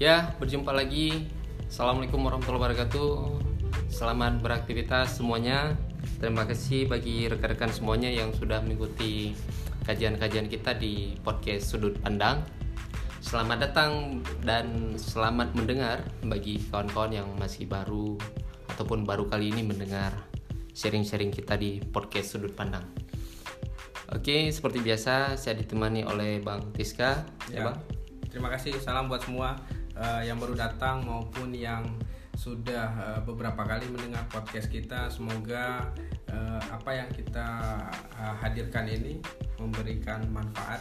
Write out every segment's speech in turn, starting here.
Ya, berjumpa lagi. Assalamualaikum warahmatullahi wabarakatuh. Selamat beraktivitas semuanya. Terima kasih bagi rekan-rekan semuanya yang sudah mengikuti kajian-kajian kita di podcast Sudut Pandang. Selamat datang dan selamat mendengar bagi kawan-kawan yang masih baru ataupun baru kali ini mendengar sharing-sharing kita di podcast Sudut Pandang. Oke, seperti biasa saya ditemani oleh Bang Tiska. Ya, Bang. Terima kasih. Salam buat semua uh, yang baru datang maupun yang sudah uh, beberapa kali mendengar podcast kita. Semoga uh, apa yang kita uh, hadirkan ini memberikan manfaat.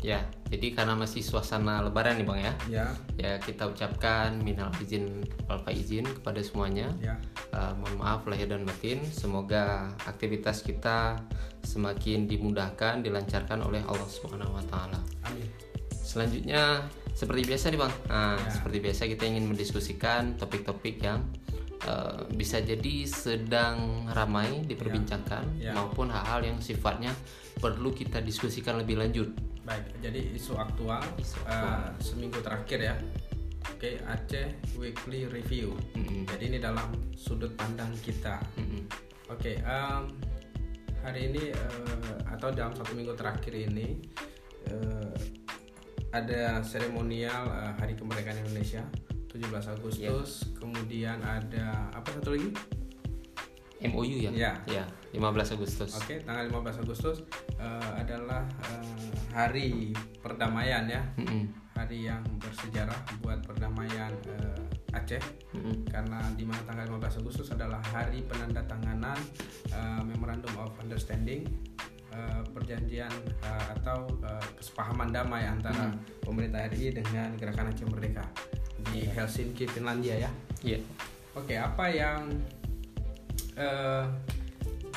Ya, jadi karena masih suasana Lebaran nih bang ya. Ya. Ya kita ucapkan minal izin wal izin kepada semuanya. Ya. Uh, mohon maaf lahir dan batin. Semoga aktivitas kita semakin dimudahkan, dilancarkan oleh Allah Subhanahu Wa Taala. Amin. Selanjutnya seperti biasa nih bang, nah, ya. seperti biasa kita ingin mendiskusikan topik-topik yang uh, bisa jadi sedang ramai diperbincangkan ya. Ya. maupun hal-hal yang sifatnya perlu kita diskusikan lebih lanjut. Baik, jadi isu aktual, isu aktual. Uh, seminggu terakhir ya. Oke, okay, Aceh Weekly Review. Mm -hmm. Jadi ini dalam sudut pandang kita. Mm -hmm. Oke, okay, um, hari ini uh, atau dalam satu minggu terakhir ini uh, ada seremonial uh, Hari Kemerdekaan Indonesia 17 Agustus, yeah. kemudian ada apa satu lagi? MOU ya? Ya. Ya, 15 Agustus. Oke, okay, tanggal 15 Agustus uh, adalah uh, hari perdamaian ya. Mm -hmm. Hari yang bersejarah buat perdamaian uh, Aceh. Mm -hmm. Karena di mana tanggal 15 Agustus adalah hari penandatanganan uh, Memorandum of Understanding uh, perjanjian uh, atau uh, kesepahaman damai antara hmm. pemerintah RI dengan Gerakan Aceh Merdeka di iya. Helsinki, Finlandia ya. Iya. Yeah. Oke, apa yang uh,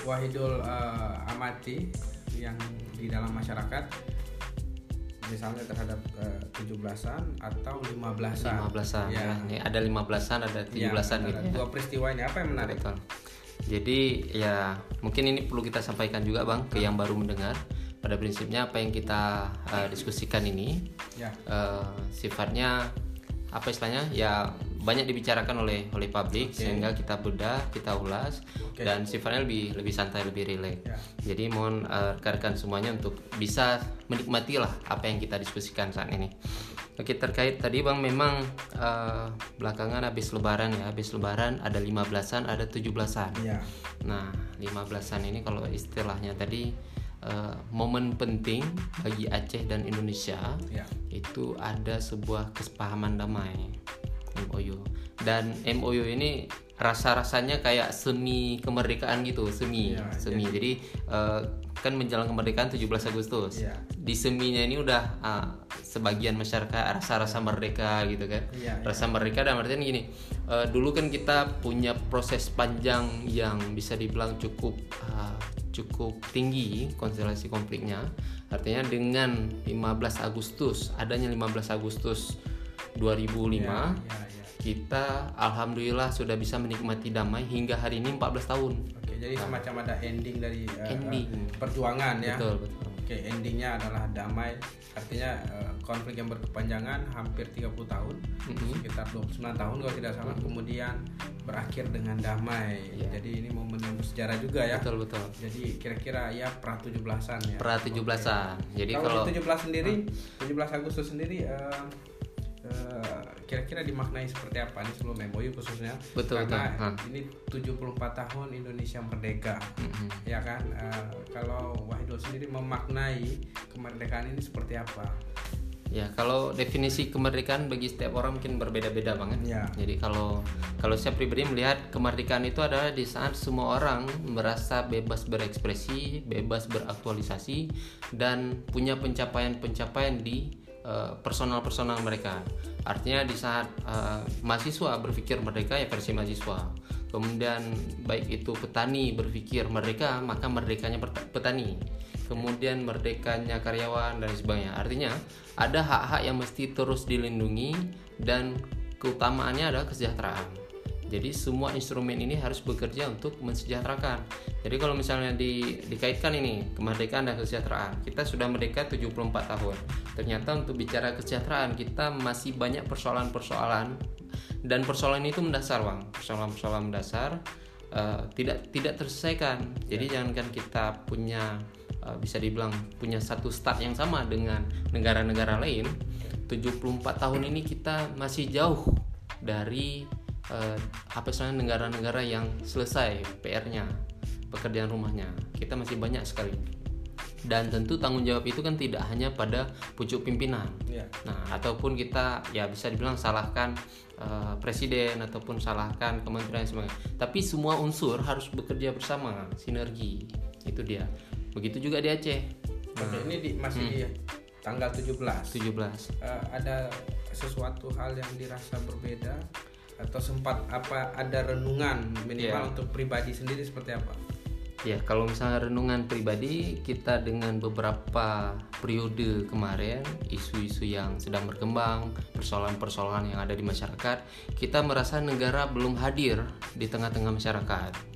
Wahidul uh, amati yang di dalam masyarakat misalnya terhadap tujuh uh, belasan atau lima belasan. Lima belasan. Ya. ya. Ini ada lima belasan, ada tujuh belasan ya, gitu. Dua peristiwa ini apa yang menarik? Betul. Jadi ya mungkin ini perlu kita sampaikan juga bang ke yang baru mendengar. Pada prinsipnya apa yang kita uh, diskusikan ini ya. uh, sifatnya apa istilahnya ya banyak dibicarakan oleh oleh publik okay. sehingga kita bedah kita ulas okay. dan sifatnya lebih lebih santai lebih rileks yeah. jadi mohon uh, rekan-rekan semuanya untuk bisa menikmati lah apa yang kita diskusikan saat ini oke terkait tadi bang memang uh, belakangan habis lebaran ya habis lebaran ada lima belasan ada tujuh belasan yeah. nah lima belasan ini kalau istilahnya tadi Uh, momen penting bagi Aceh dan Indonesia yeah. itu ada sebuah kesepahaman damai MOU dan MOU ini rasa-rasanya kayak semi kemerdekaan gitu semi ya, semi ya. jadi uh, kan menjelang kemerdekaan 17 Agustus ya. di seminya ini udah uh, sebagian masyarakat rasa-rasa merdeka gitu kan ya, rasa merdeka dan artinya gini uh, dulu kan kita punya proses panjang yang bisa dibilang cukup uh, cukup tinggi konstelasi konfliknya artinya dengan 15 Agustus adanya 15 Agustus 2005 ya, ya, ya. kita alhamdulillah sudah bisa menikmati damai hingga hari ini 14 tahun. Oke, jadi semacam ada ending dari uh, ending. perjuangan ya. Betul, betul. Oke, endingnya adalah damai. Artinya uh, konflik yang berkepanjangan hampir 30 tahun, mm -hmm. sekitar 29 tahun kalau tidak salah, mm -hmm. kemudian berakhir dengan damai. Yeah. Jadi ini momen yang bersejarah juga ya. Betul, betul. Jadi kira-kira ya pra 17-an ya. Pra 17-an. Jadi kalau, kalau 17 sendiri, uh. 17 Agustus sendiri uh, Eh, kira-kira dimaknai seperti apa nih sebelum MOU khususnya betul karena betul. ini 74 tahun Indonesia merdeka mm-hmm. ya kan uh, kalau Wahidul sendiri memaknai kemerdekaan ini seperti apa Ya, kalau definisi kemerdekaan bagi setiap orang mungkin berbeda-beda banget. Ya. Jadi kalau kalau saya pribadi melihat kemerdekaan itu adalah di saat semua orang merasa bebas berekspresi, bebas beraktualisasi dan punya pencapaian-pencapaian di Eh, personal-personal mereka. Artinya di saat uh, mahasiswa berpikir merdeka ya versi mahasiswa. Kemudian baik itu petani berpikir merdeka maka merdekanya petani. Kemudian merdekanya karyawan dan sebagainya. Artinya ada hak-hak yang mesti terus dilindungi dan keutamaannya adalah kesejahteraan. Jadi semua instrumen ini harus bekerja untuk mensejahterakan. Jadi kalau misalnya di, dikaitkan ini kemerdekaan dan kesejahteraan, kita sudah merdeka 74 tahun. Ternyata untuk bicara kesejahteraan kita masih banyak persoalan-persoalan dan persoalan itu mendasar, Bang. Persoalan-persoalan mendasar uh, tidak tidak terselesaikan. Jadi ya. jangankan kita punya uh, bisa dibilang punya satu start yang sama dengan negara-negara lain 74 tahun ini kita masih jauh dari uh, apa istilahnya negara-negara yang selesai PR-nya pekerjaan rumahnya. Kita masih banyak sekali. Dan tentu tanggung jawab itu kan tidak hanya pada pucuk pimpinan. Yeah. nah ataupun kita ya bisa dibilang salahkan uh, presiden ataupun salahkan kementerian sebagainya. Tapi semua unsur harus bekerja bersama sinergi. Itu dia. Begitu juga di Aceh. Nah, Oke, ini di, masih hmm. di tanggal 17 17 uh, ada sesuatu hal yang dirasa berbeda atau sempat apa ada renungan minimal yeah. untuk pribadi sendiri seperti apa? Ya, kalau misalnya renungan pribadi, kita dengan beberapa periode kemarin, isu-isu yang sedang berkembang, persoalan-persoalan yang ada di masyarakat, kita merasa negara belum hadir di tengah-tengah masyarakat.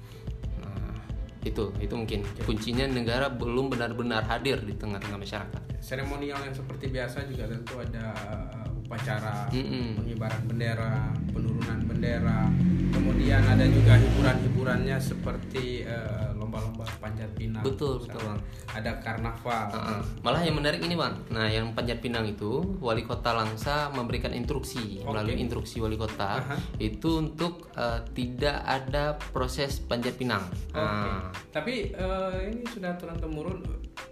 Itu itu mungkin kuncinya negara belum benar-benar hadir di tengah-tengah masyarakat. Seremonial yang seperti biasa juga tentu ada uh, upacara mm -hmm. pengibaran bendera penurunan bendera kemudian ada juga hiburan-hiburannya seperti uh, lomba-lomba panjat pinang betul betul bang ada karnaval uh -uh. malah yang menarik ini bang nah yang panjat pinang itu wali kota Langsa memberikan instruksi okay. melalui instruksi wali kota uh -huh. itu untuk uh, tidak ada proses panjat pinang okay. nah. tapi uh, ini sudah turun temurun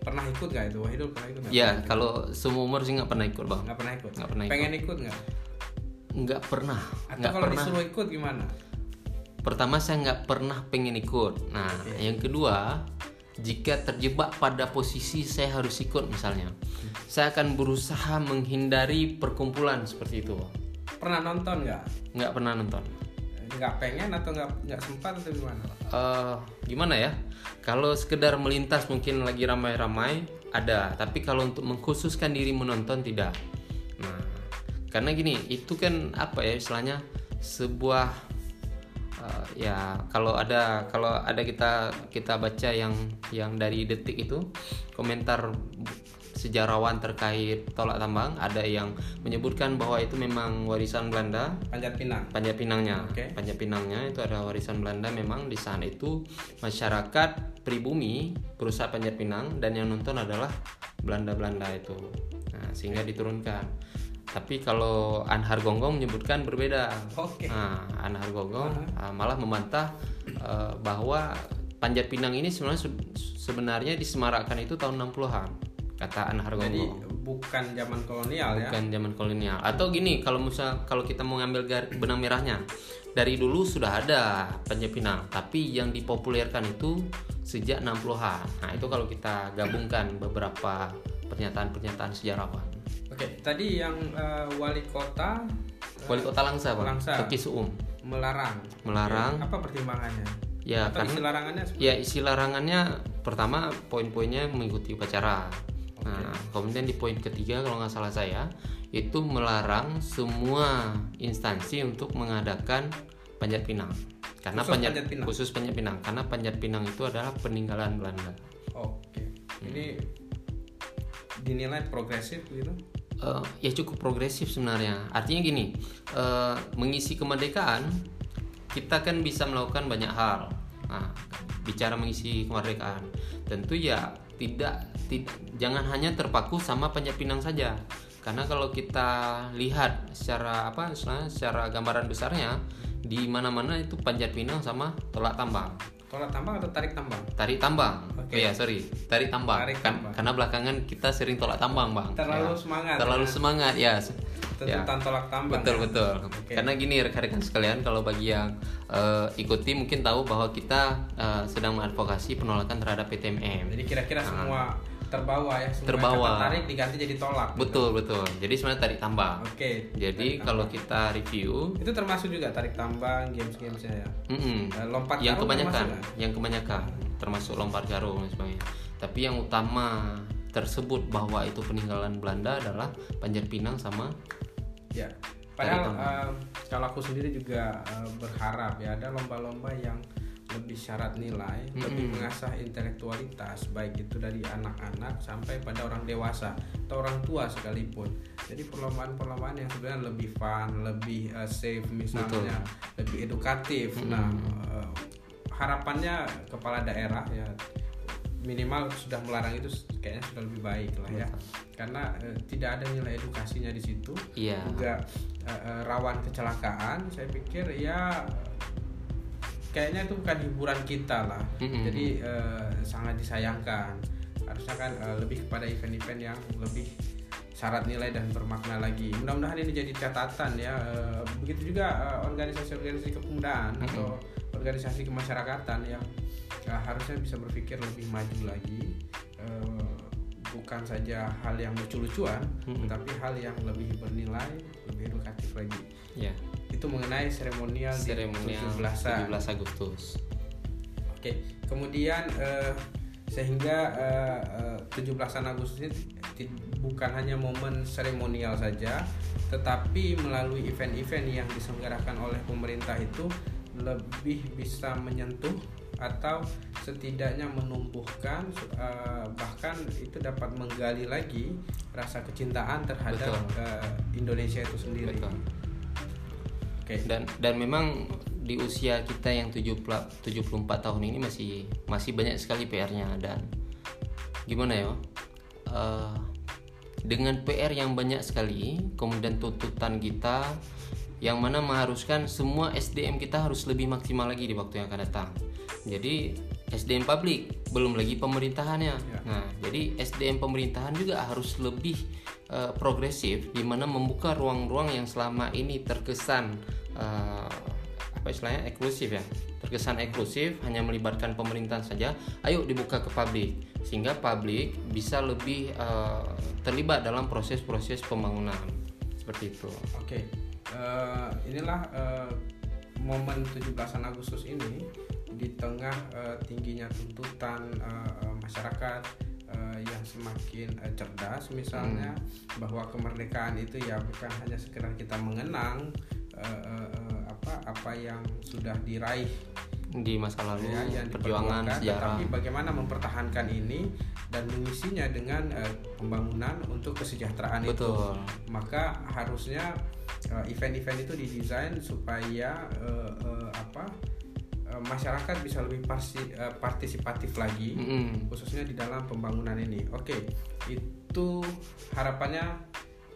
pernah ikut gak itu Wahidul pernah ikut gak? ya kalau semua umur sih nggak pernah ikut bang nggak pernah ikut nggak pernah ikut. pengen ikut nggak nggak pernah atau nggak kalau pernah. disuruh ikut gimana pertama saya nggak pernah pengen ikut. Nah okay. yang kedua jika terjebak pada posisi saya harus ikut misalnya hmm. saya akan berusaha menghindari perkumpulan seperti itu. Pernah nonton nggak? Nggak pernah nonton. Nggak pengen atau nggak nggak sempat atau gimana? Uh, gimana ya? Kalau sekedar melintas mungkin lagi ramai-ramai ada. Tapi kalau untuk mengkhususkan diri menonton tidak. Nah karena gini itu kan apa ya istilahnya? Sebuah uh, ya kalau ada kalau ada kita kita baca yang yang dari detik itu komentar sejarawan terkait tolak tambang ada yang menyebutkan bahwa itu memang warisan Belanda. Panjat Pinang. Panjat Pinangnya. Okay. Panjat Pinangnya itu ada warisan Belanda memang. Di sana itu masyarakat pribumi perusahaan Panjat Pinang dan yang nonton adalah Belanda Belanda itu. Nah, sehingga diturunkan tapi kalau Anhar Gonggong menyebutkan berbeda. Oke. Okay. Nah, Anhar Gonggong uh-huh. malah membantah uh, bahwa Panjat Pinang ini sebenarnya sebenarnya disemarakkan itu tahun 60-an kata Anhar Gonggong. Jadi bukan zaman kolonial bukan ya. Bukan zaman kolonial. Atau gini, kalau misal kalau kita mau ngambil benang merahnya, dari dulu sudah ada Panjat Pinang, tapi yang dipopulerkan itu sejak 60-an. Nah, itu kalau kita gabungkan beberapa pernyataan-pernyataan sejarawan. Oke, tadi yang uh, wali kota wali kota Langsa, Pak. Langsa. Suum. Melarang. Melarang. Apa pertimbangannya? Ya, Atau isi larangannya Ya, isi larangannya pertama poin-poinnya mengikuti upacara. Okay. Nah, kemudian di poin ketiga kalau nggak salah saya itu melarang semua instansi untuk mengadakan panjat pinang. Karena khusus panjat, panjat pinang. khusus panjat pinang karena panjat pinang itu adalah peninggalan Belanda. Oke. Hmm. Ini dinilai progresif gitu uh, ya cukup progresif sebenarnya. Artinya gini, uh, mengisi kemerdekaan kita kan bisa melakukan banyak hal. Nah, bicara mengisi kemerdekaan, tentu ya tidak, tidak jangan hanya terpaku sama Panjat Pinang saja. Karena kalau kita lihat secara apa, secara gambaran besarnya, di mana-mana itu Panjat Pinang sama Tolak Tambang Tolak tambang atau tarik tambang? Tarik tambang. Oke. Okay. Oh, ya, sorry. Tarik tambang. Tarik kan, tambang. Karena belakangan kita sering tolak tambang, Bang. Terlalu ya. semangat. Terlalu ya. semangat, ya. Tuntutan ya. tolak tambang. Betul, ya? betul. Okay. Karena gini rekan-rekan sekalian, kalau bagi yang uh, ikuti mungkin tahu bahwa kita uh, sedang mengadvokasi penolakan terhadap PTMM. Jadi kira-kira nah. semua terbawa ya semua terbawa. tarik diganti jadi tolak gitu. betul gitu. betul. Jadi sebenarnya tarik tambang. Oke okay, jadi kalau kita review itu termasuk juga tarik tambang games games ya? Mm -mm. lompat yang kebanyakan yang kebanyakan. Termasuk lompat karung dan sebagainya. Tapi yang utama tersebut bahwa itu peninggalan Belanda adalah Panjat Pinang sama ya padahal uh, kalau aku sendiri juga uh, berharap ya ada lomba-lomba yang lebih syarat nilai, mm-hmm. lebih mengasah intelektualitas baik itu dari anak-anak sampai pada orang dewasa atau orang tua sekalipun. Jadi perlombaan-perlombaan yang sebenarnya lebih fun, lebih uh, safe misalnya, Betul. lebih edukatif. Mm-hmm. Nah, uh, harapannya kepala daerah ya minimal sudah melarang itu kayaknya sudah lebih baik lah ya karena uh, tidak ada nilai edukasinya di situ yeah. juga uh, rawan kecelakaan saya pikir ya kayaknya itu bukan hiburan kita lah. Mm-hmm. jadi uh, sangat disayangkan. Harusnya kan uh, lebih kepada event-event yang lebih syarat nilai dan bermakna lagi. Mudah-mudahan ini jadi catatan ya. Uh, begitu juga organisasi-organisasi uh, kepemudaan mm-hmm. atau organisasi kemasyarakatan yang uh, harusnya bisa berpikir lebih maju lagi. Uh, bukan saja hal yang lucu-lucuan mm-hmm. tapi hal yang lebih bernilai lebih edukatif lagi. Yeah itu mengenai seremonial, seremonial 17, 17 Agustus. Oke, kemudian uh, sehingga uh, uh, 17 Agustus ini bukan hanya momen seremonial saja, tetapi melalui event-event yang diselenggarakan oleh pemerintah itu lebih bisa menyentuh atau setidaknya menumbuhkan uh, bahkan itu dapat menggali lagi rasa kecintaan terhadap uh, Indonesia itu sendiri. Betul okay. dan dan memang di usia kita yang 70 74 tahun ini masih masih banyak sekali PR-nya dan gimana ya uh, dengan PR yang banyak sekali kemudian tuntutan kita yang mana mengharuskan semua SDM kita harus lebih maksimal lagi di waktu yang akan datang jadi SDM publik belum lagi pemerintahannya ya. nah jadi SDM pemerintahan juga harus lebih uh, progresif di mana membuka ruang-ruang yang selama ini terkesan uh, apa istilahnya eksklusif ya. Terkesan eksklusif hanya melibatkan pemerintahan saja ayo dibuka ke publik. Sehingga publik bisa lebih uh, terlibat dalam proses-proses pembangunan. Seperti itu. Oke. Uh, inilah uh, momen 17 Agustus ini di tengah uh, tingginya tuntutan uh, masyarakat uh, yang semakin uh, cerdas misalnya hmm. bahwa kemerdekaan itu ya bukan hanya sekedar kita mengenang uh, uh, apa apa yang sudah diraih di masa lalu ya, yang perjuangan sejarah tapi bagaimana mempertahankan ini dan mengisinya dengan uh, pembangunan untuk kesejahteraan Betul. itu maka harusnya event-event uh, itu didesain supaya uh, uh, apa Eh, masyarakat bisa lebih pasti, uh, partisipatif lagi, mm -hmm. khususnya di dalam pembangunan ini. Oke, okay, itu harapannya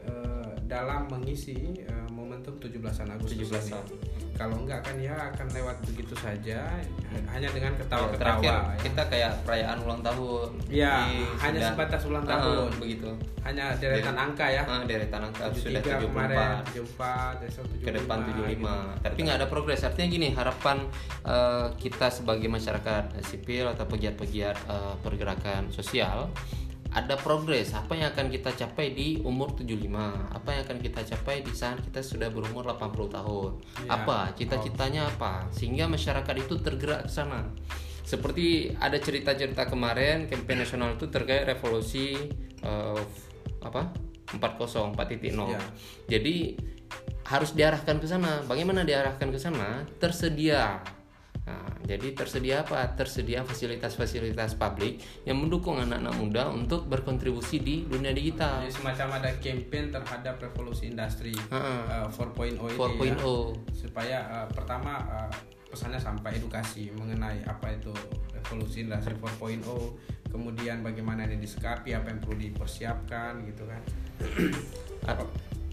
uh, dalam mengisi uh, momentum 17 Agustus 17 ini kalau enggak kan ya akan lewat begitu saja hanya dengan ketawa-ketawa ya, ya. kita kayak perayaan ulang tahun. Ya hanya sudah, sebatas ulang uh, tahun. begitu. Hanya deretan Deret, angka ya. Uh, deretan angka 73 sudah 74 kemarin 74 besok 75 ke depan 75 gitu. tapi nggak ada progres. Artinya gini harapan uh, kita sebagai masyarakat sipil atau pegiat-pegiat uh, pergerakan sosial ada progres. Apa yang akan kita capai di umur 75 apa yang akan kita capai di saat kita sudah berumur 80 tahun? Ya. apa? Cita-citanya apa? Sehingga masyarakat itu tergerak ke sana. Seperti ada cerita-cerita kemarin kampanye nasional itu terkait revolusi uh, apa? 40 4.0 ya. jadi harus diarahkan ke sana. Bagaimana diarahkan ke sana? Tersedia Nah, jadi tersedia apa? Tersedia fasilitas-fasilitas publik yang mendukung anak-anak muda untuk berkontribusi di dunia digital. Jadi semacam ada campaign terhadap revolusi industri uh, uh, 4.0 ini 4.0 ya, supaya uh, pertama uh, pesannya sampai edukasi mengenai apa itu revolusi industri 4.0, kemudian bagaimana ini disikapi, apa yang perlu dipersiapkan gitu kan.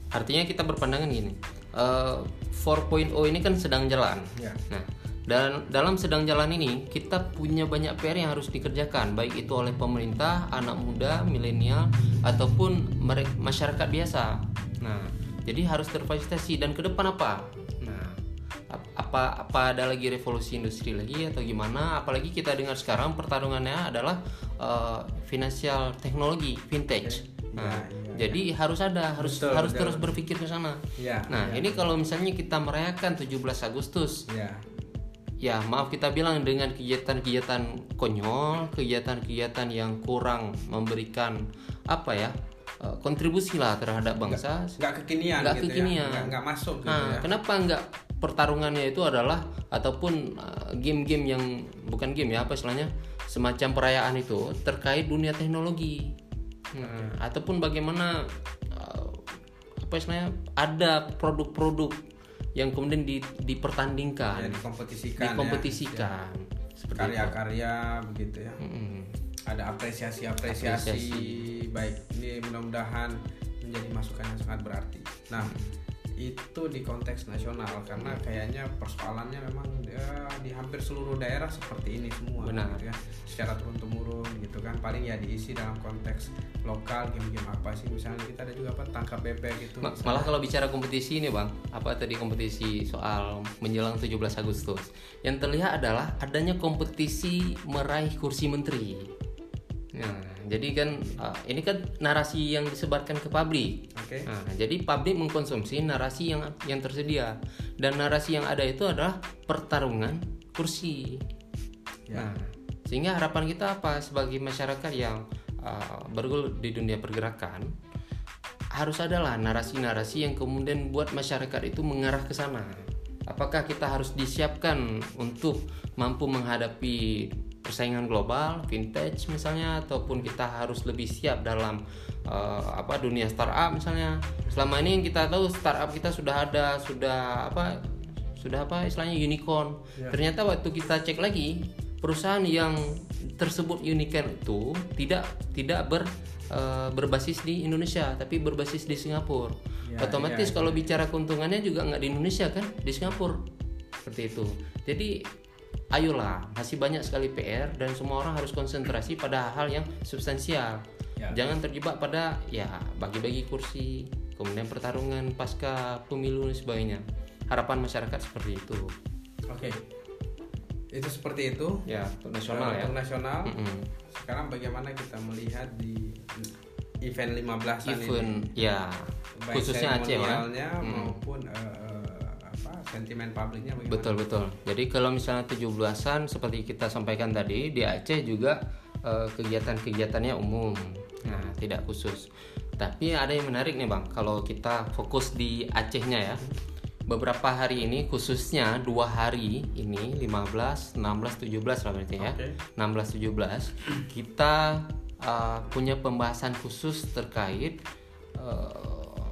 Artinya kita berpandangan gini, uh, 4.0 ini kan sedang jalan. Ya. Nah, dan dalam sedang jalan ini kita punya banyak PR yang harus dikerjakan baik itu oleh pemerintah, anak muda, milenial ataupun masyarakat biasa. Nah, jadi harus terfasilitasi dan ke depan apa? Nah, apa apa ada lagi revolusi industri lagi atau gimana? Apalagi kita dengar sekarang pertarungannya adalah uh, financial teknologi, vintage. Nah, ya, ya, jadi ya. harus ada, harus Betul, harus terus berpikir ke sana. Ya, nah, ya. ini kalau misalnya kita merayakan 17 Agustus, ya ya maaf kita bilang dengan kegiatan-kegiatan konyol, kegiatan-kegiatan yang kurang memberikan apa ya uh, kontribusi lah terhadap bangsa nggak kekinian nggak gitu ya. kekinian ya. nggak masuk gitu nah, ya. kenapa nggak pertarungannya itu adalah ataupun game-game uh, yang bukan game ya apa istilahnya semacam perayaan itu terkait dunia teknologi nah, ataupun bagaimana uh, apa istilahnya ada produk-produk yang kemudian di, dipertandingkan. Ya, dikompetisikan dikompetisikan. Ya. karya-karya begitu ya. Mm-hmm. ada apresiasi-apresiasi baik ini mudah-mudahan menjadi masukan yang sangat berarti. Nah itu di konteks nasional karena kayaknya persoalannya memang ya, di hampir seluruh daerah seperti ini semua Benar. Gitu ya. Secara turun temurun gitu kan. Paling ya diisi dalam konteks lokal game-game apa sih. Misalnya kita ada juga apa tangkap bebek gitu Ma malah kalau bicara kompetisi ini bang apa tadi kompetisi soal menjelang 17 Agustus? Yang terlihat adalah adanya kompetisi meraih kursi menteri. Nah, jadi kan uh, ini kan narasi yang disebarkan ke publik. Okay. Nah, jadi publik mengkonsumsi narasi yang yang tersedia dan narasi yang ada itu adalah pertarungan kursi. Ya. Nah, sehingga harapan kita apa sebagai masyarakat yang uh, bergul di dunia pergerakan harus adalah narasi-narasi yang kemudian buat masyarakat itu mengarah ke sana. Apakah kita harus disiapkan untuk mampu menghadapi persaingan global, vintage misalnya, ataupun kita harus lebih siap dalam uh, apa dunia startup misalnya. Selama ini yang kita tahu startup kita sudah ada, sudah apa, sudah apa istilahnya unicorn. Ya. Ternyata waktu kita cek lagi perusahaan yang tersebut unicorn itu tidak tidak ber uh, berbasis di Indonesia, tapi berbasis di Singapura. Ya, Otomatis ya, kalau bicara keuntungannya juga nggak di Indonesia kan, di Singapura seperti itu. Jadi ayolah masih banyak sekali PR dan semua orang harus konsentrasi pada hal yang substansial. Ya. jangan terjebak pada ya bagi-bagi kursi kemudian pertarungan pasca pemilu dan sebagainya. Harapan masyarakat seperti itu. Oke. Itu seperti itu. Ya untuk nasional ya. untuk nasional mm -hmm. sekarang bagaimana kita melihat di event 15 event ini? Ya. Baik khususnya Aceh ya. maupun uh, sentimen publiknya bagaimana? Betul betul. Jadi kalau misalnya 17-an seperti kita sampaikan tadi di Aceh juga uh, kegiatan-kegiatannya umum. Nah, tidak khusus. Tapi ada yang menarik nih, Bang. Kalau kita fokus di Acehnya ya. Beberapa hari ini khususnya dua hari ini 15, 16, 17 lah berarti ya. Okay. 16, 17 kita uh, punya pembahasan khusus terkait uh,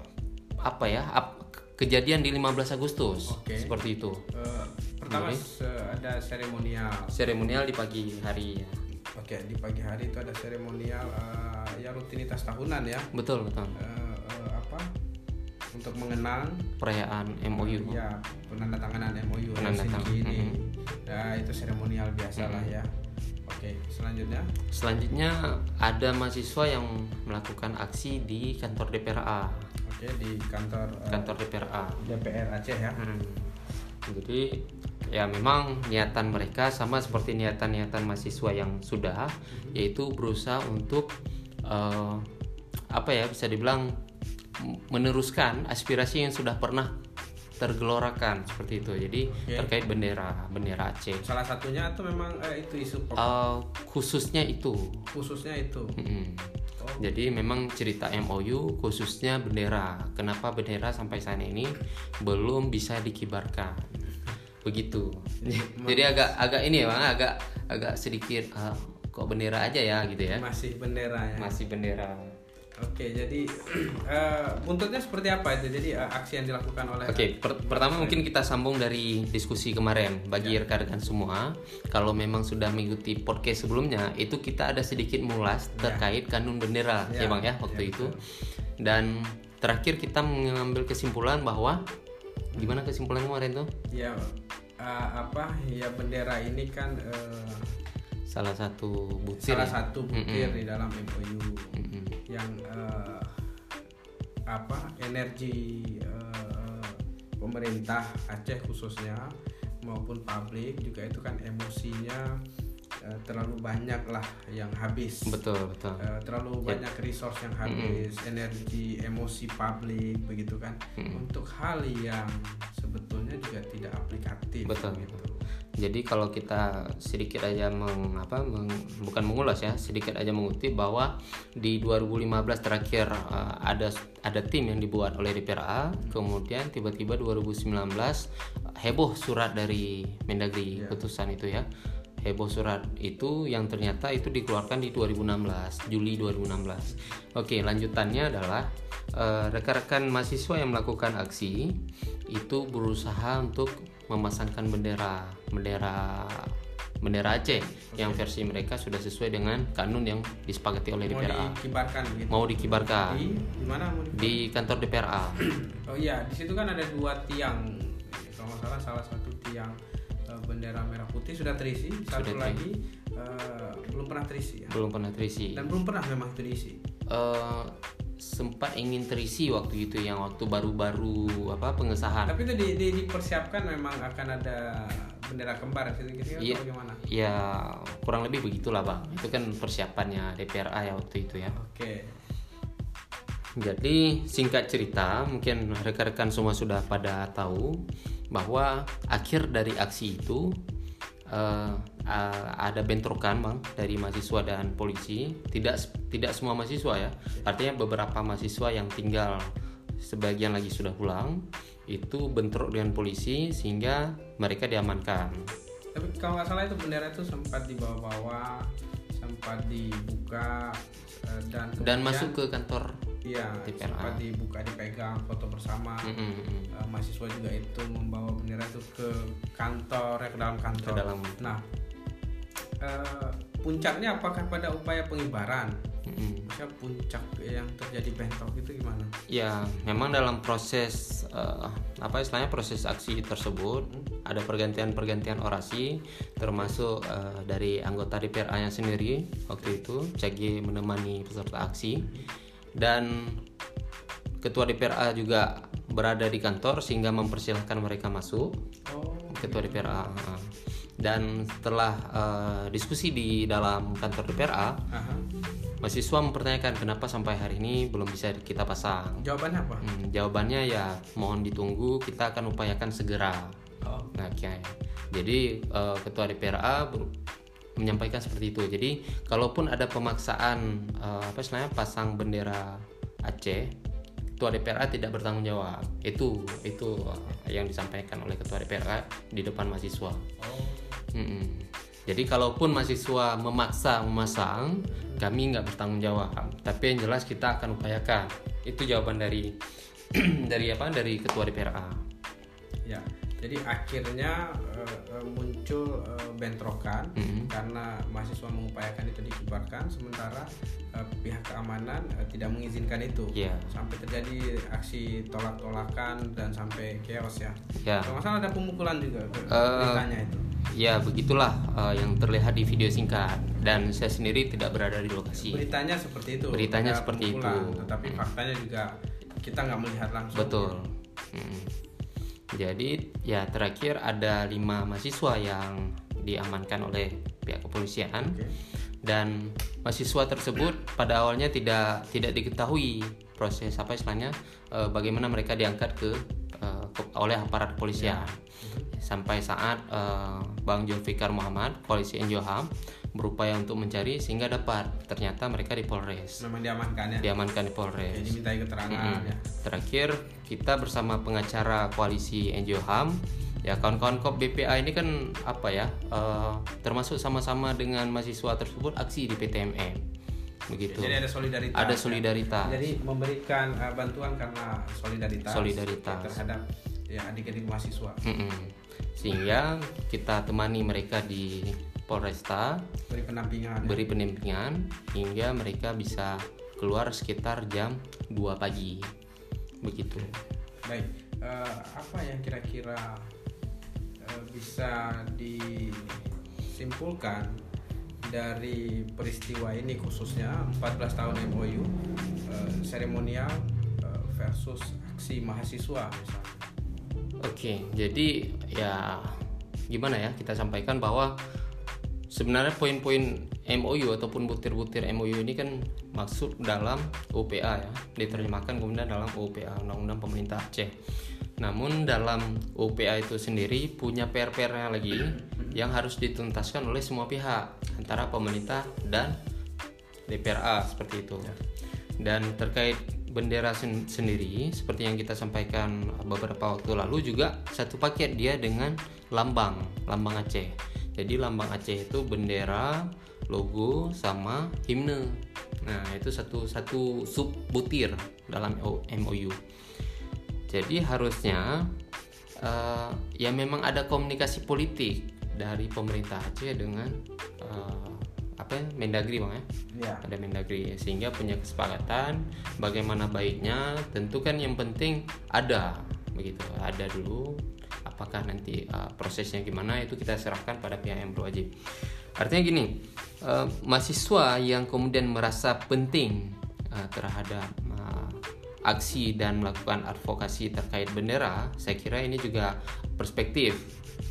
apa ya? Ap, kejadian di 15 Agustus okay. seperti itu. Uh, pertama okay. ada seremonial. Seremonial di pagi hari. Ya. Oke, okay, di pagi hari itu ada seremonial uh, ya rutinitas tahunan ya. Betul betul. Uh, uh, apa? Untuk mengenang perayaan MOU. Uh, ya, penandatanganan MOU Penandatang. ini. Mm -hmm. Nah, itu seremonial biasa lah mm -hmm. ya. Oke, selanjutnya? Selanjutnya ada mahasiswa yang melakukan aksi di kantor DPRA. Oke, di kantor uh, kantor DPRA. DPR Aceh ya. Hmm. Jadi ya memang niatan mereka sama seperti niatan-niatan mahasiswa yang sudah hmm. yaitu berusaha untuk uh, apa ya bisa dibilang meneruskan aspirasi yang sudah pernah tergelorakan seperti itu. Jadi okay. terkait bendera bendera Aceh. Salah satunya itu memang eh, itu isu Uh, khususnya itu. Khususnya itu. -hmm. Oh. Jadi memang cerita MOU khususnya bendera. Kenapa bendera sampai saat ini belum bisa dikibarkan? Begitu. Jadi agak agak ini ya bang, agak agak sedikit uh, kok bendera aja ya gitu ya. Masih bendera ya. Masih bendera Oke, jadi uh, buntutnya seperti apa itu? Jadi uh, aksi yang dilakukan oleh Oke, per pertama mungkin kita sambung dari diskusi kemarin bagi ya. rekan-rekan semua. Kalau memang sudah mengikuti podcast sebelumnya, itu kita ada sedikit mulas ya. terkait ya. kanun bendera, ya, ya Bang ya waktu ya, itu. Dan terakhir kita mengambil kesimpulan bahwa gimana kesimpulan kemarin tuh? Ya uh, apa? Ya bendera ini kan uh, salah satu butir salah ya? satu butir mm -hmm. di dalam MOU mm. Yang uh, apa energi uh, pemerintah Aceh khususnya maupun publik juga itu kan emosinya uh, terlalu banyak lah yang habis betul betul uh, terlalu yep. banyak resource yang habis mm -hmm. energi emosi publik begitu kan mm -hmm. untuk hal yang sebetulnya juga tidak aplikatif betul gitu Jadi kalau kita sedikit aja meng, apa, meng, bukan mengulas ya, sedikit aja mengutip bahwa di 2015 terakhir uh, ada ada tim yang dibuat oleh DPRA, kemudian tiba-tiba 2019 heboh surat dari Mendagri yeah. putusan itu ya. Heboh surat itu yang ternyata itu dikeluarkan di 2016, Juli 2016. Oke, lanjutannya adalah uh, rekan-rekan mahasiswa yang melakukan aksi itu berusaha untuk memasangkan bendera bendera bendera Aceh okay. yang versi mereka sudah sesuai dengan kanun yang disepakati oleh DPRA. Mau dikibarkan gitu. Mau dikibarkan. Di, di mana? Di kantor DPRA. oh iya, di situ kan ada dua tiang. Kalau nggak salah salah satu tiang uh, bendera merah putih sudah terisi, satu sudah lagi uh, belum pernah terisi ya. Belum pernah terisi. Dan belum pernah memang terisi. Uh, sempat ingin terisi waktu itu yang waktu baru-baru apa pengesahan. Tapi itu di, di, dipersiapkan memang akan ada bendera kembar gitu iya, bagaimana? Ya kurang lebih begitulah bang. Itu kan persiapannya DPRA ya waktu itu ya. Oke. Jadi singkat cerita, mungkin rekan-rekan semua sudah pada tahu bahwa akhir dari aksi itu uh, uh, ada bentrokan bang dari mahasiswa dan polisi. Tidak tidak semua mahasiswa ya. Artinya beberapa mahasiswa yang tinggal sebagian lagi sudah pulang itu bentrok dengan polisi sehingga mereka diamankan. Tapi kalau nggak salah itu bendera itu sempat dibawa-bawa sempat dibuka uh, dan dan masuk ke kantor Iya, sempat dibuka dipegang foto bersama. Mm -hmm. uh, mahasiswa juga itu membawa bendera itu ke kantor ya ke dalam kantor. Ke dalam. Nah, uh, puncaknya apakah pada upaya pengibaran? Mm-hmm. puncak yang terjadi bentrok itu gimana? Ya, memang dalam proses uh, apa istilahnya proses aksi tersebut hmm. ada pergantian-pergantian orasi, termasuk uh, dari anggota DPRA-nya sendiri waktu itu, CG menemani peserta aksi dan ketua DPRA juga berada di kantor sehingga mempersilahkan mereka masuk oh, ketua gitu. DPRA dan setelah uh, diskusi di dalam kantor DPRA uh-huh. mahasiswa mempertanyakan kenapa sampai hari ini belum bisa kita pasang jawabannya apa hmm, jawabannya ya mohon ditunggu kita akan upayakan segera oh. nah okay. jadi uh, ketua DPRA menyampaikan seperti itu. Jadi kalaupun ada pemaksaan uh, apa istilahnya pasang bendera Aceh, ketua DPRA tidak bertanggung jawab. Itu itu yang disampaikan oleh ketua DPRA di depan mahasiswa. Oh. Mm -mm. Jadi kalaupun mahasiswa memaksa memasang, kami nggak bertanggung jawab. Tapi yang jelas kita akan upayakan. Itu jawaban dari dari apa? Dari ketua DPRA. Ya jadi akhirnya uh, muncul uh, bentrokan mm -hmm. karena mahasiswa mengupayakan itu dikibarkan sementara uh, pihak keamanan uh, tidak mengizinkan itu yeah. sampai terjadi aksi tolak-tolakan dan sampai chaos ya yeah. kalau masalah ada pemukulan juga uh, beritanya itu ya begitulah uh, yang terlihat di video singkat dan saya sendiri tidak berada di lokasi beritanya seperti itu beritanya seperti itu tetapi faktanya juga kita nggak melihat langsung betul ya. hmm. Jadi ya terakhir ada lima mahasiswa yang diamankan oleh pihak kepolisian okay. dan mahasiswa tersebut pada awalnya tidak tidak diketahui proses apa istilahnya e, bagaimana mereka diangkat ke, e, ke oleh aparat kepolisian yeah. sampai saat e, Bang Julfikar Muhammad polisi NJOHAM berupaya untuk mencari sehingga dapat. Ternyata mereka di Polres. Memang diamankan ya? Diamankan di Polres. Jadi minta keterangan mm -hmm. ya. Terakhir kita bersama pengacara koalisi NGO HAM ya kawan-kawan KOP BPA ini kan apa ya uh, termasuk sama-sama dengan mahasiswa tersebut aksi di PTMM begitu. Jadi ada solidaritas ada ya. solidaritas. Ya. jadi memberikan uh, bantuan karena solidaritas solidaritas. terhadap ya adik-adik mahasiswa. Mm -mm. sehingga kita temani mereka di Polresta beri pendampingan ya. beri pendampingan hingga mereka bisa keluar sekitar jam 2 pagi begitu baik uh, apa yang kira-kira uh, bisa disimpulkan dari peristiwa ini khususnya 14 tahun MOU uh, eh, seremonial uh, versus aksi mahasiswa misalnya. Oke, jadi ya gimana ya kita sampaikan bahwa sebenarnya poin-poin MOU ataupun butir-butir MOU ini kan maksud dalam UPA ya diterjemahkan kemudian dalam UPA Undang-Undang Pemerintah Aceh Namun dalam UPA itu sendiri punya PR-PR lagi yang harus dituntaskan oleh semua pihak antara pemerintah dan DPRA seperti itu. Ya. Dan terkait bendera sen sendiri seperti yang kita sampaikan beberapa waktu lalu juga satu paket dia dengan lambang lambang Aceh. Jadi lambang Aceh itu bendera, logo sama himne. Nah, itu satu satu sub butir dalam MOU. Jadi harusnya uh, ya memang ada komunikasi politik dari pemerintah Aceh dengan uh, apa ya Mendagri bang ya, ya. ada Mendagri sehingga punya kesepakatan bagaimana baiknya tentu kan yang penting ada begitu ada dulu apakah nanti uh, prosesnya gimana itu kita serahkan pada pihak yang berwajib artinya gini uh, mahasiswa yang kemudian merasa penting uh, terhadap uh, aksi dan melakukan advokasi terkait bendera saya kira ini juga perspektif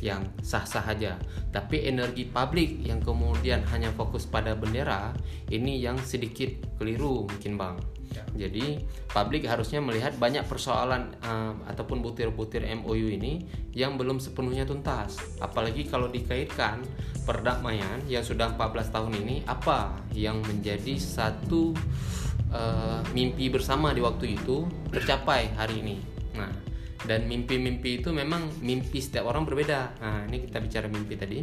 yang sah-sah saja. Tapi energi publik yang kemudian hanya fokus pada bendera ini yang sedikit keliru mungkin bang. Ya. Jadi publik harusnya melihat banyak persoalan uh, ataupun butir-butir MOU ini yang belum sepenuhnya tuntas. Apalagi kalau dikaitkan perdamaian yang sudah 14 tahun ini apa yang menjadi satu uh, mimpi bersama di waktu itu tercapai hari ini. Nah, dan mimpi-mimpi itu memang mimpi setiap orang berbeda nah ini kita bicara mimpi tadi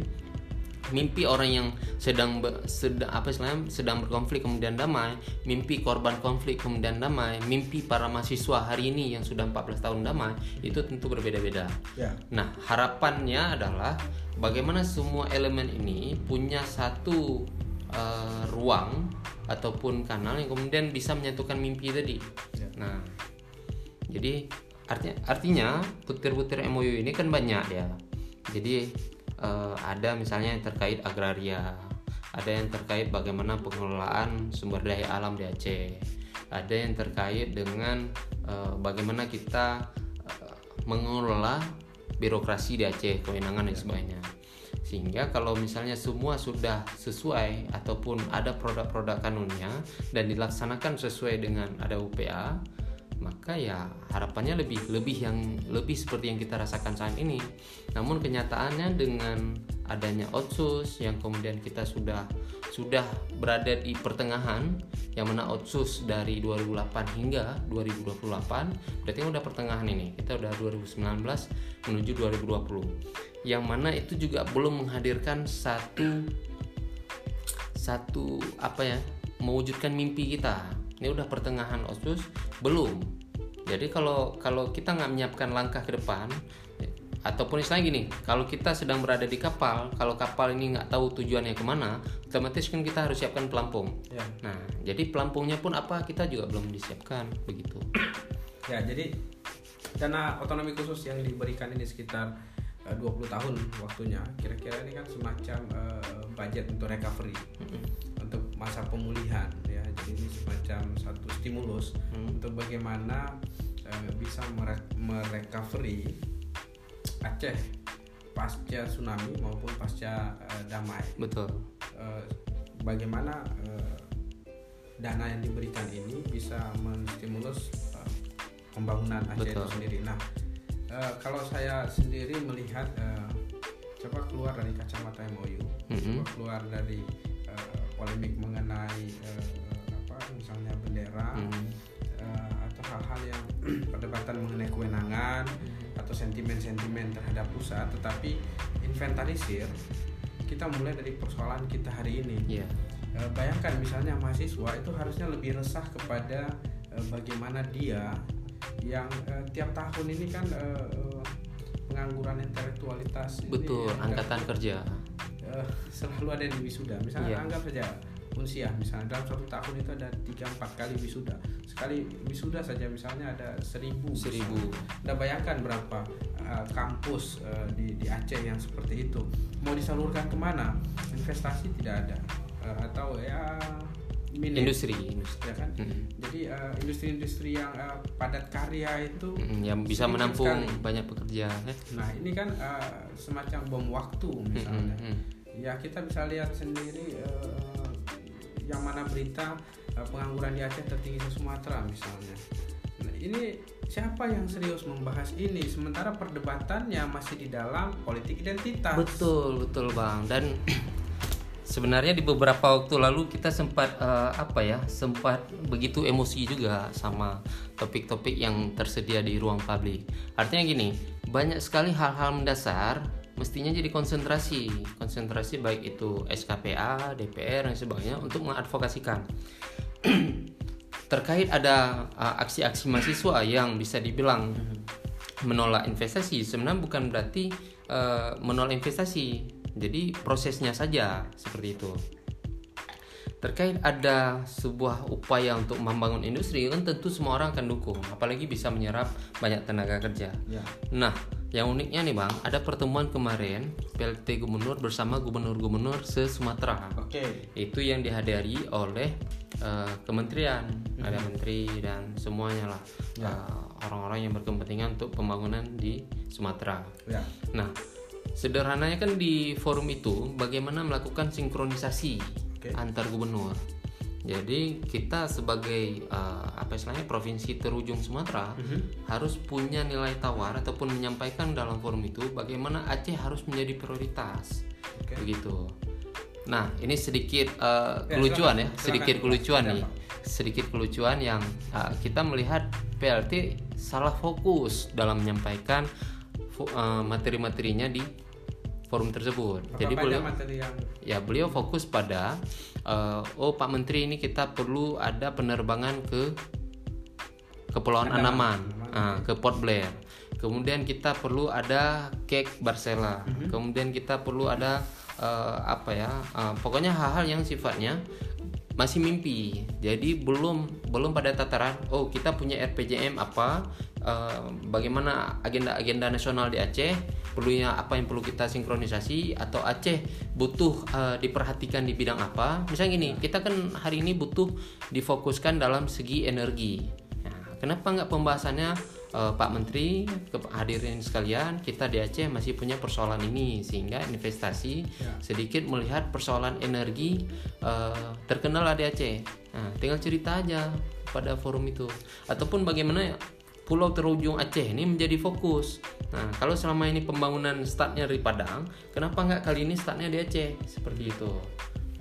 mimpi orang yang sedang sedang apa istilahnya sedang berkonflik kemudian damai. Mimpi korban konflik kemudian damai. Mimpi para mahasiswa hari ini yang sudah 14 tahun damai itu tentu berbeda-beda. Ya. nah harapannya adalah bagaimana semua elemen ini punya satu uh, ruang ataupun kanal yang kemudian bisa menyatukan mimpi tadi. Ya. nah jadi artinya artinya butir-butir MOU ini kan banyak ya. Jadi uh, ada misalnya yang terkait agraria ada yang terkait bagaimana pengelolaan sumber daya alam di Aceh ada yang terkait dengan uh, bagaimana kita uh, mengelola birokrasi di Aceh kewenangan dan sebagainya. Sehingga kalau misalnya semua sudah sesuai ataupun ada produk-produk kanunnya dan dilaksanakan sesuai dengan ada UPA maka ya harapannya lebih lebih yang lebih seperti yang kita rasakan saat ini. Namun kenyataannya dengan adanya otsus yang kemudian kita sudah sudah berada di pertengahan yang mana otsus dari 2008 hingga 2028 berarti udah pertengahan ini. Kita udah 2019 menuju 2020 yang mana itu juga belum menghadirkan satu satu apa ya mewujudkan mimpi kita ini udah pertengahan Otsus belum jadi kalau kalau kita nggak menyiapkan langkah ke depan ataupun istilahnya gini kalau kita sedang berada di kapal kalau kapal ini nggak tahu tujuannya ke mana otomatis kan kita harus siapkan pelampung ya. nah jadi pelampungnya pun apa kita juga belum disiapkan begitu ya jadi dana otonomi khusus yang diberikan ini sekitar 20 eh, tahun waktunya kira-kira ini kan semacam uh, budget untuk recovery mm -hmm. untuk masa pemulihan ini semacam satu stimulus hmm. untuk bagaimana uh, bisa merecovery Aceh pasca tsunami maupun pasca uh, damai betul uh, bagaimana uh, dana yang diberikan ini bisa menstimulus uh, pembangunan Aceh betul. itu sendiri nah uh, kalau saya sendiri melihat uh, coba keluar dari kacamata MOU mm -hmm. coba keluar dari uh, polemik mengenai uh, misalnya bendera mm-hmm. uh, atau hal-hal yang perdebatan mengenai kewenangan mm-hmm. atau sentimen-sentimen terhadap pusat tetapi inventarisir kita mulai dari persoalan kita hari ini yeah. Iya. uh, bayangkan misalnya mahasiswa itu harusnya lebih resah kepada uh, bagaimana dia yang uh, tiap tahun ini kan uh, pengangguran intelektualitas betul ini, angkatan kerja uh, selalu ada di wisuda misalnya yeah. anggap saja unsiah misalnya dalam satu tahun itu ada tiga empat kali wisuda sekali wisuda saja misalnya ada seribu seribu Anda bayangkan berapa uh, kampus uh, di, di Aceh yang seperti itu mau disalurkan ke mana investasi tidak ada uh, atau ya industri, industri. ya kan hmm. jadi uh, industri-industri yang uh, padat karya itu hmm, yang bisa menampung sekali. banyak pekerja eh? nah ini kan uh, semacam bom waktu misalnya hmm, hmm. ya kita bisa lihat sendiri uh, yang mana berita uh, pengangguran di Aceh tertinggi di Sumatera misalnya. Nah, ini siapa yang serius membahas ini? Sementara perdebatannya masih di dalam politik identitas. Betul betul bang. Dan sebenarnya di beberapa waktu lalu kita sempat uh, apa ya sempat begitu emosi juga sama topik-topik yang tersedia di ruang publik. Artinya gini banyak sekali hal-hal mendasar mestinya jadi konsentrasi. Konsentrasi baik itu SKPA DPR dan sebagainya untuk mengadvokasikan. Terkait ada uh, aksi-aksi uh, mahasiswa yang bisa dibilang menolak investasi sebenarnya bukan berarti uh, menolak investasi. Jadi prosesnya saja seperti itu. Terkait ada sebuah upaya untuk membangun industri kan tentu semua orang akan dukung apalagi bisa menyerap banyak tenaga kerja. Ya. nah yang uniknya nih bang ada pertemuan kemarin PLT gubernur bersama gubernur-gubernur se Sumatera oke okay. itu yang dihadiri oleh uh, kementerian hmm. ada menteri dan semuanya lah ya. uh, orang-orang yang berkepentingan untuk pembangunan di Sumatera ya. nah sederhananya kan di forum itu bagaimana melakukan sinkronisasi okay. antar gubernur jadi kita sebagai uh, apa istilahnya provinsi terujung Sumatera mm -hmm. harus punya nilai tawar ataupun menyampaikan dalam forum itu bagaimana Aceh harus menjadi prioritas okay. begitu Nah, ini sedikit uh, ya, kelucuan ya, sedikit kelucuan nih. Sedikit kelucuan yang uh, kita melihat PLT salah fokus dalam menyampaikan uh, materi-materinya di forum tersebut. Apa Jadi beliau materi yang... ya beliau fokus pada uh, oh Pak Menteri ini kita perlu ada penerbangan ke Kepulauan Andaman, Andaman. Uh, ke Port Blair. Kemudian kita perlu ada cake Barcela. Mm -hmm. Kemudian kita perlu ada uh, apa ya uh, pokoknya hal-hal yang sifatnya masih mimpi jadi belum belum pada tataran oh kita punya RPJM apa uh, bagaimana agenda-agenda nasional di Aceh? Perlunya apa yang perlu kita sinkronisasi? Atau Aceh butuh uh, diperhatikan di bidang apa? Misalnya gini kita kan hari ini butuh difokuskan dalam segi energi. Nah, kenapa nggak pembahasannya uh, Pak Menteri, hadirin sekalian, kita di Aceh masih punya persoalan ini sehingga investasi ya. sedikit melihat persoalan energi uh, terkenal di Aceh. Nah, tinggal cerita aja pada forum itu. Ataupun bagaimana Pulau terujung Aceh ini menjadi fokus. Nah, kalau selama ini pembangunan startnya di Padang, kenapa nggak kali ini startnya di Aceh? Seperti itu.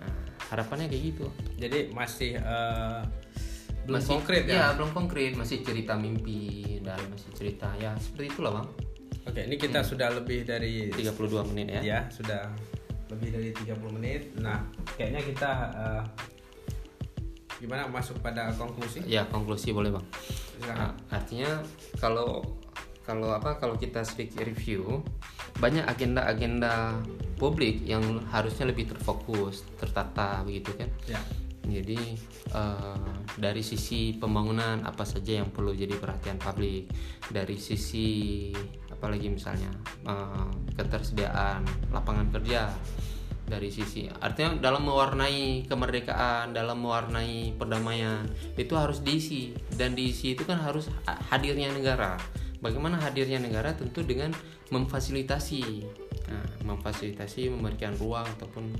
Nah, harapannya kayak gitu. Jadi masih uh, belum masih, konkret ya? ya belum konkret masih cerita mimpi dan masih cerita ya seperti itulah bang oke ini kita hmm. sudah lebih dari 32 menit ya ya sudah lebih dari 30 menit nah kayaknya kita uh, gimana masuk pada konklusi? Ya konklusi boleh bang. Nah, artinya kalau kalau apa kalau kita sedikit review banyak agenda-agenda publik yang harusnya lebih terfokus tertata begitu kan? Ya. Jadi uh, dari sisi pembangunan apa saja yang perlu jadi perhatian publik, dari sisi apalagi misalnya uh, ketersediaan lapangan kerja, dari sisi artinya dalam mewarnai kemerdekaan, dalam mewarnai perdamaian itu harus diisi. Dan diisi itu kan harus hadirnya negara. Bagaimana hadirnya negara? Tentu dengan memfasilitasi, nah, memfasilitasi memberikan ruang ataupun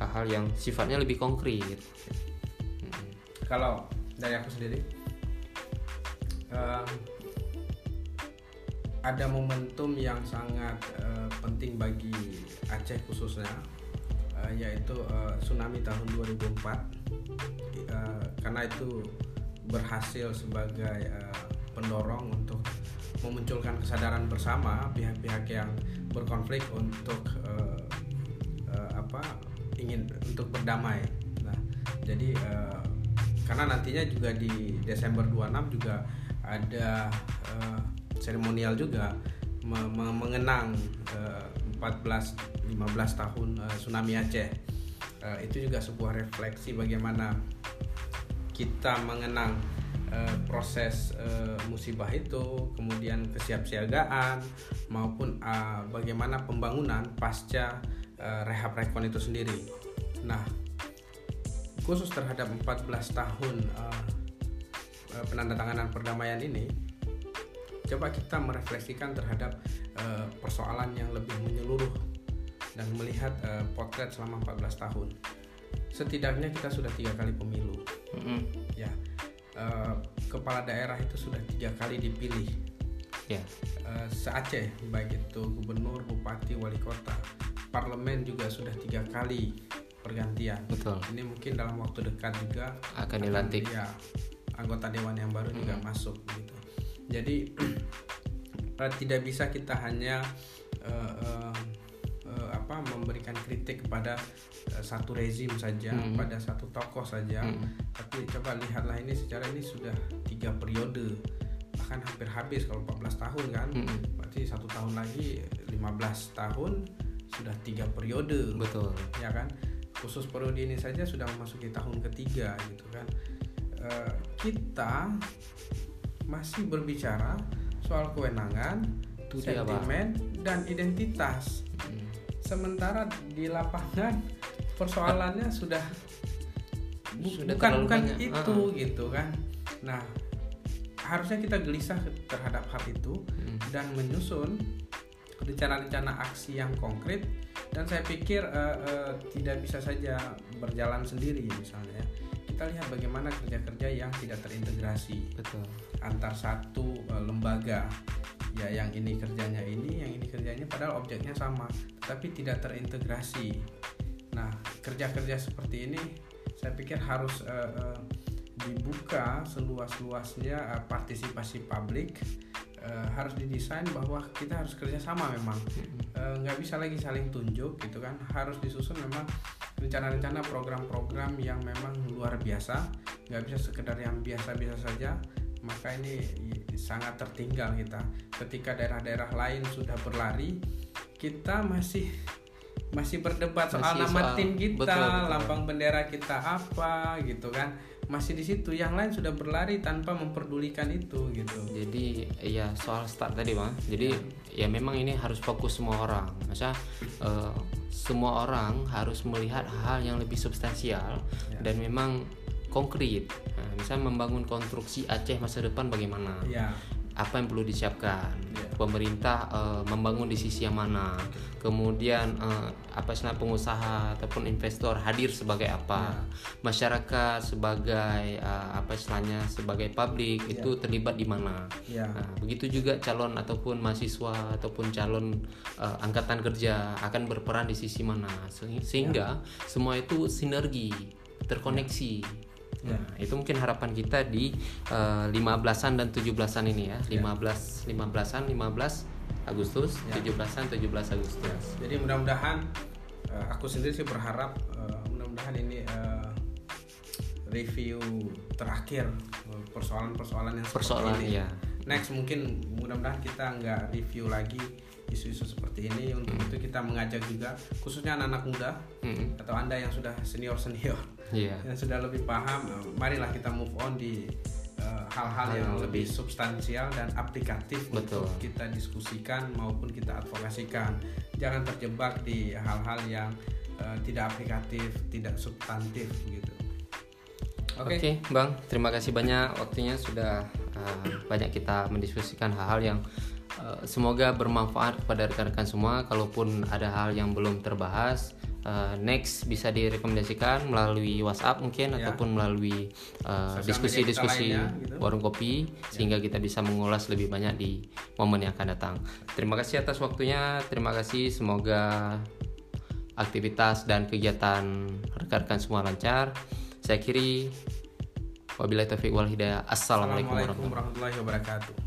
hal-hal yang sifatnya lebih konkret. Kalau dari aku sendiri uh, ada momentum yang sangat uh, penting bagi Aceh khususnya uh, yaitu uh, tsunami tahun 2004 uh, karena itu berhasil sebagai uh, pendorong untuk memunculkan kesadaran bersama pihak-pihak yang berkonflik untuk uh, uh, apa ingin untuk berdamai. Nah, jadi uh, karena nantinya juga di Desember 26 juga ada uh, seremonial juga me me mengenang uh, 14 15 tahun uh, tsunami Aceh. Uh, itu juga sebuah refleksi bagaimana kita mengenang uh, proses uh, musibah itu, kemudian kesiapsiagaan maupun uh, bagaimana pembangunan pasca uh, rehab rekon itu sendiri. Nah, khusus terhadap 14 tahun uh, penandatanganan perdamaian ini coba kita merefleksikan terhadap uh, persoalan yang lebih menyeluruh dan melihat uh, potret selama 14 tahun. Setidaknya kita sudah tiga kali pemilu. Mm -hmm. ya uh, kepala daerah itu sudah tiga kali dipilih. Ya. Uh, se Aceh baik itu gubernur bupati wali kota parlemen juga sudah tiga kali pergantian. Betul. Ini mungkin dalam waktu dekat juga akan dilantik. ya anggota dewan yang baru hmm. juga masuk gitu jadi uh, tidak bisa kita hanya uh, uh, uh, apa memberikan kritik kepada uh, satu rezim saja hmm. pada satu tokoh saja hmm. tapi coba lihatlah ini secara ini sudah tiga periode bahkan hampir habis kalau 14 tahun kan hmm. berarti satu tahun lagi 15 tahun sudah tiga periode betul ya kan khusus periode ini saja sudah memasuki tahun ketiga gitu kan e, kita masih berbicara soal kewenangan Itu sentimen dan identitas hmm. sementara di lapangan persoalannya sudah sudah bukan bukan banyak. itu uh -huh. gitu kan nah harusnya kita gelisah terhadap hal itu hmm. dan menyusun rencana-rencana aksi yang konkret dan saya pikir uh, uh, tidak bisa saja berjalan sendiri misalnya kita lihat bagaimana kerja-kerja yang tidak terintegrasi. Betul. Antar satu uh, lembaga. Ya yang ini kerjanya ini yang ini kerjanya padahal objeknya sama tapi tidak terintegrasi. Nah kerja-kerja seperti ini saya pikir harus uh, uh, dibuka seluas-luasnya uh, partisipasi publik uh, harus didesain bahwa kita harus kerjasama memang. Uh, nggak bisa lagi saling tunjuk gitu kan. Harus disusun memang rencana-rencana program-program yang memang luar biasa. Nggak bisa sekedar yang biasa-biasa saja. Maka ini sangat tertinggal kita. Ketika daerah-daerah lain sudah berlari kita masih masih berdebat soal masih nama soal, tim kita, betul, betul. lambang bendera kita apa gitu kan. Masih di situ, yang lain sudah berlari tanpa memperdulikan itu gitu. Jadi ya soal start tadi bang. Jadi ya, ya memang ini harus fokus semua orang. Masa uh, semua orang harus melihat hal yang lebih substansial ya. dan memang konkret. Nah, misalnya membangun konstruksi Aceh masa depan bagaimana? Ya apa yang perlu disiapkan yeah. pemerintah uh, membangun di sisi yang mana kemudian uh, apa istilah pengusaha ataupun investor hadir sebagai apa yeah. masyarakat sebagai uh, apa istilahnya sebagai publik yeah. itu terlibat di mana yeah. nah, begitu juga calon ataupun mahasiswa ataupun calon uh, angkatan kerja akan berperan di sisi mana sehingga yeah. semua itu sinergi terkoneksi yeah Nah, itu mungkin harapan kita di uh, 15-an dan 17-an ini ya. 15 ya. 15-an 15 Agustus, ya. 17-an 17 Agustus. Ya. Jadi mudah-mudahan uh, aku sendiri sih berharap uh, mudah-mudahan ini uh, review terakhir persoalan-persoalan yang persoalan ini. Ya. Next mungkin mudah-mudahan kita nggak review lagi isu-isu seperti ini untuk hmm. itu kita mengajak juga khususnya anak-anak muda hmm. atau anda yang sudah senior senior yeah. yang sudah lebih paham marilah kita move on di eh, hal-hal uh, yang lebih substansial dan aplikatif Betul. untuk kita diskusikan maupun kita advokasikan jangan terjebak di hal-hal yang uh, tidak aplikatif tidak substantif gitu Oke, okay. okay, Bang. Terima kasih banyak waktunya sudah uh, banyak kita mendiskusikan hal-hal yang uh, semoga bermanfaat kepada rekan-rekan semua. Kalaupun ada hal yang belum terbahas, uh, next bisa direkomendasikan melalui WhatsApp mungkin ya. ataupun melalui diskusi-diskusi uh, gitu. warung kopi ya. sehingga kita bisa mengulas lebih banyak di momen yang akan datang. Terima kasih atas waktunya. Terima kasih. Semoga aktivitas dan kegiatan rekan-rekan semua lancar. Saya kiri wabillahi taufiq wal hidayah. Assalamualaikum warahmatullahi wabarakatuh.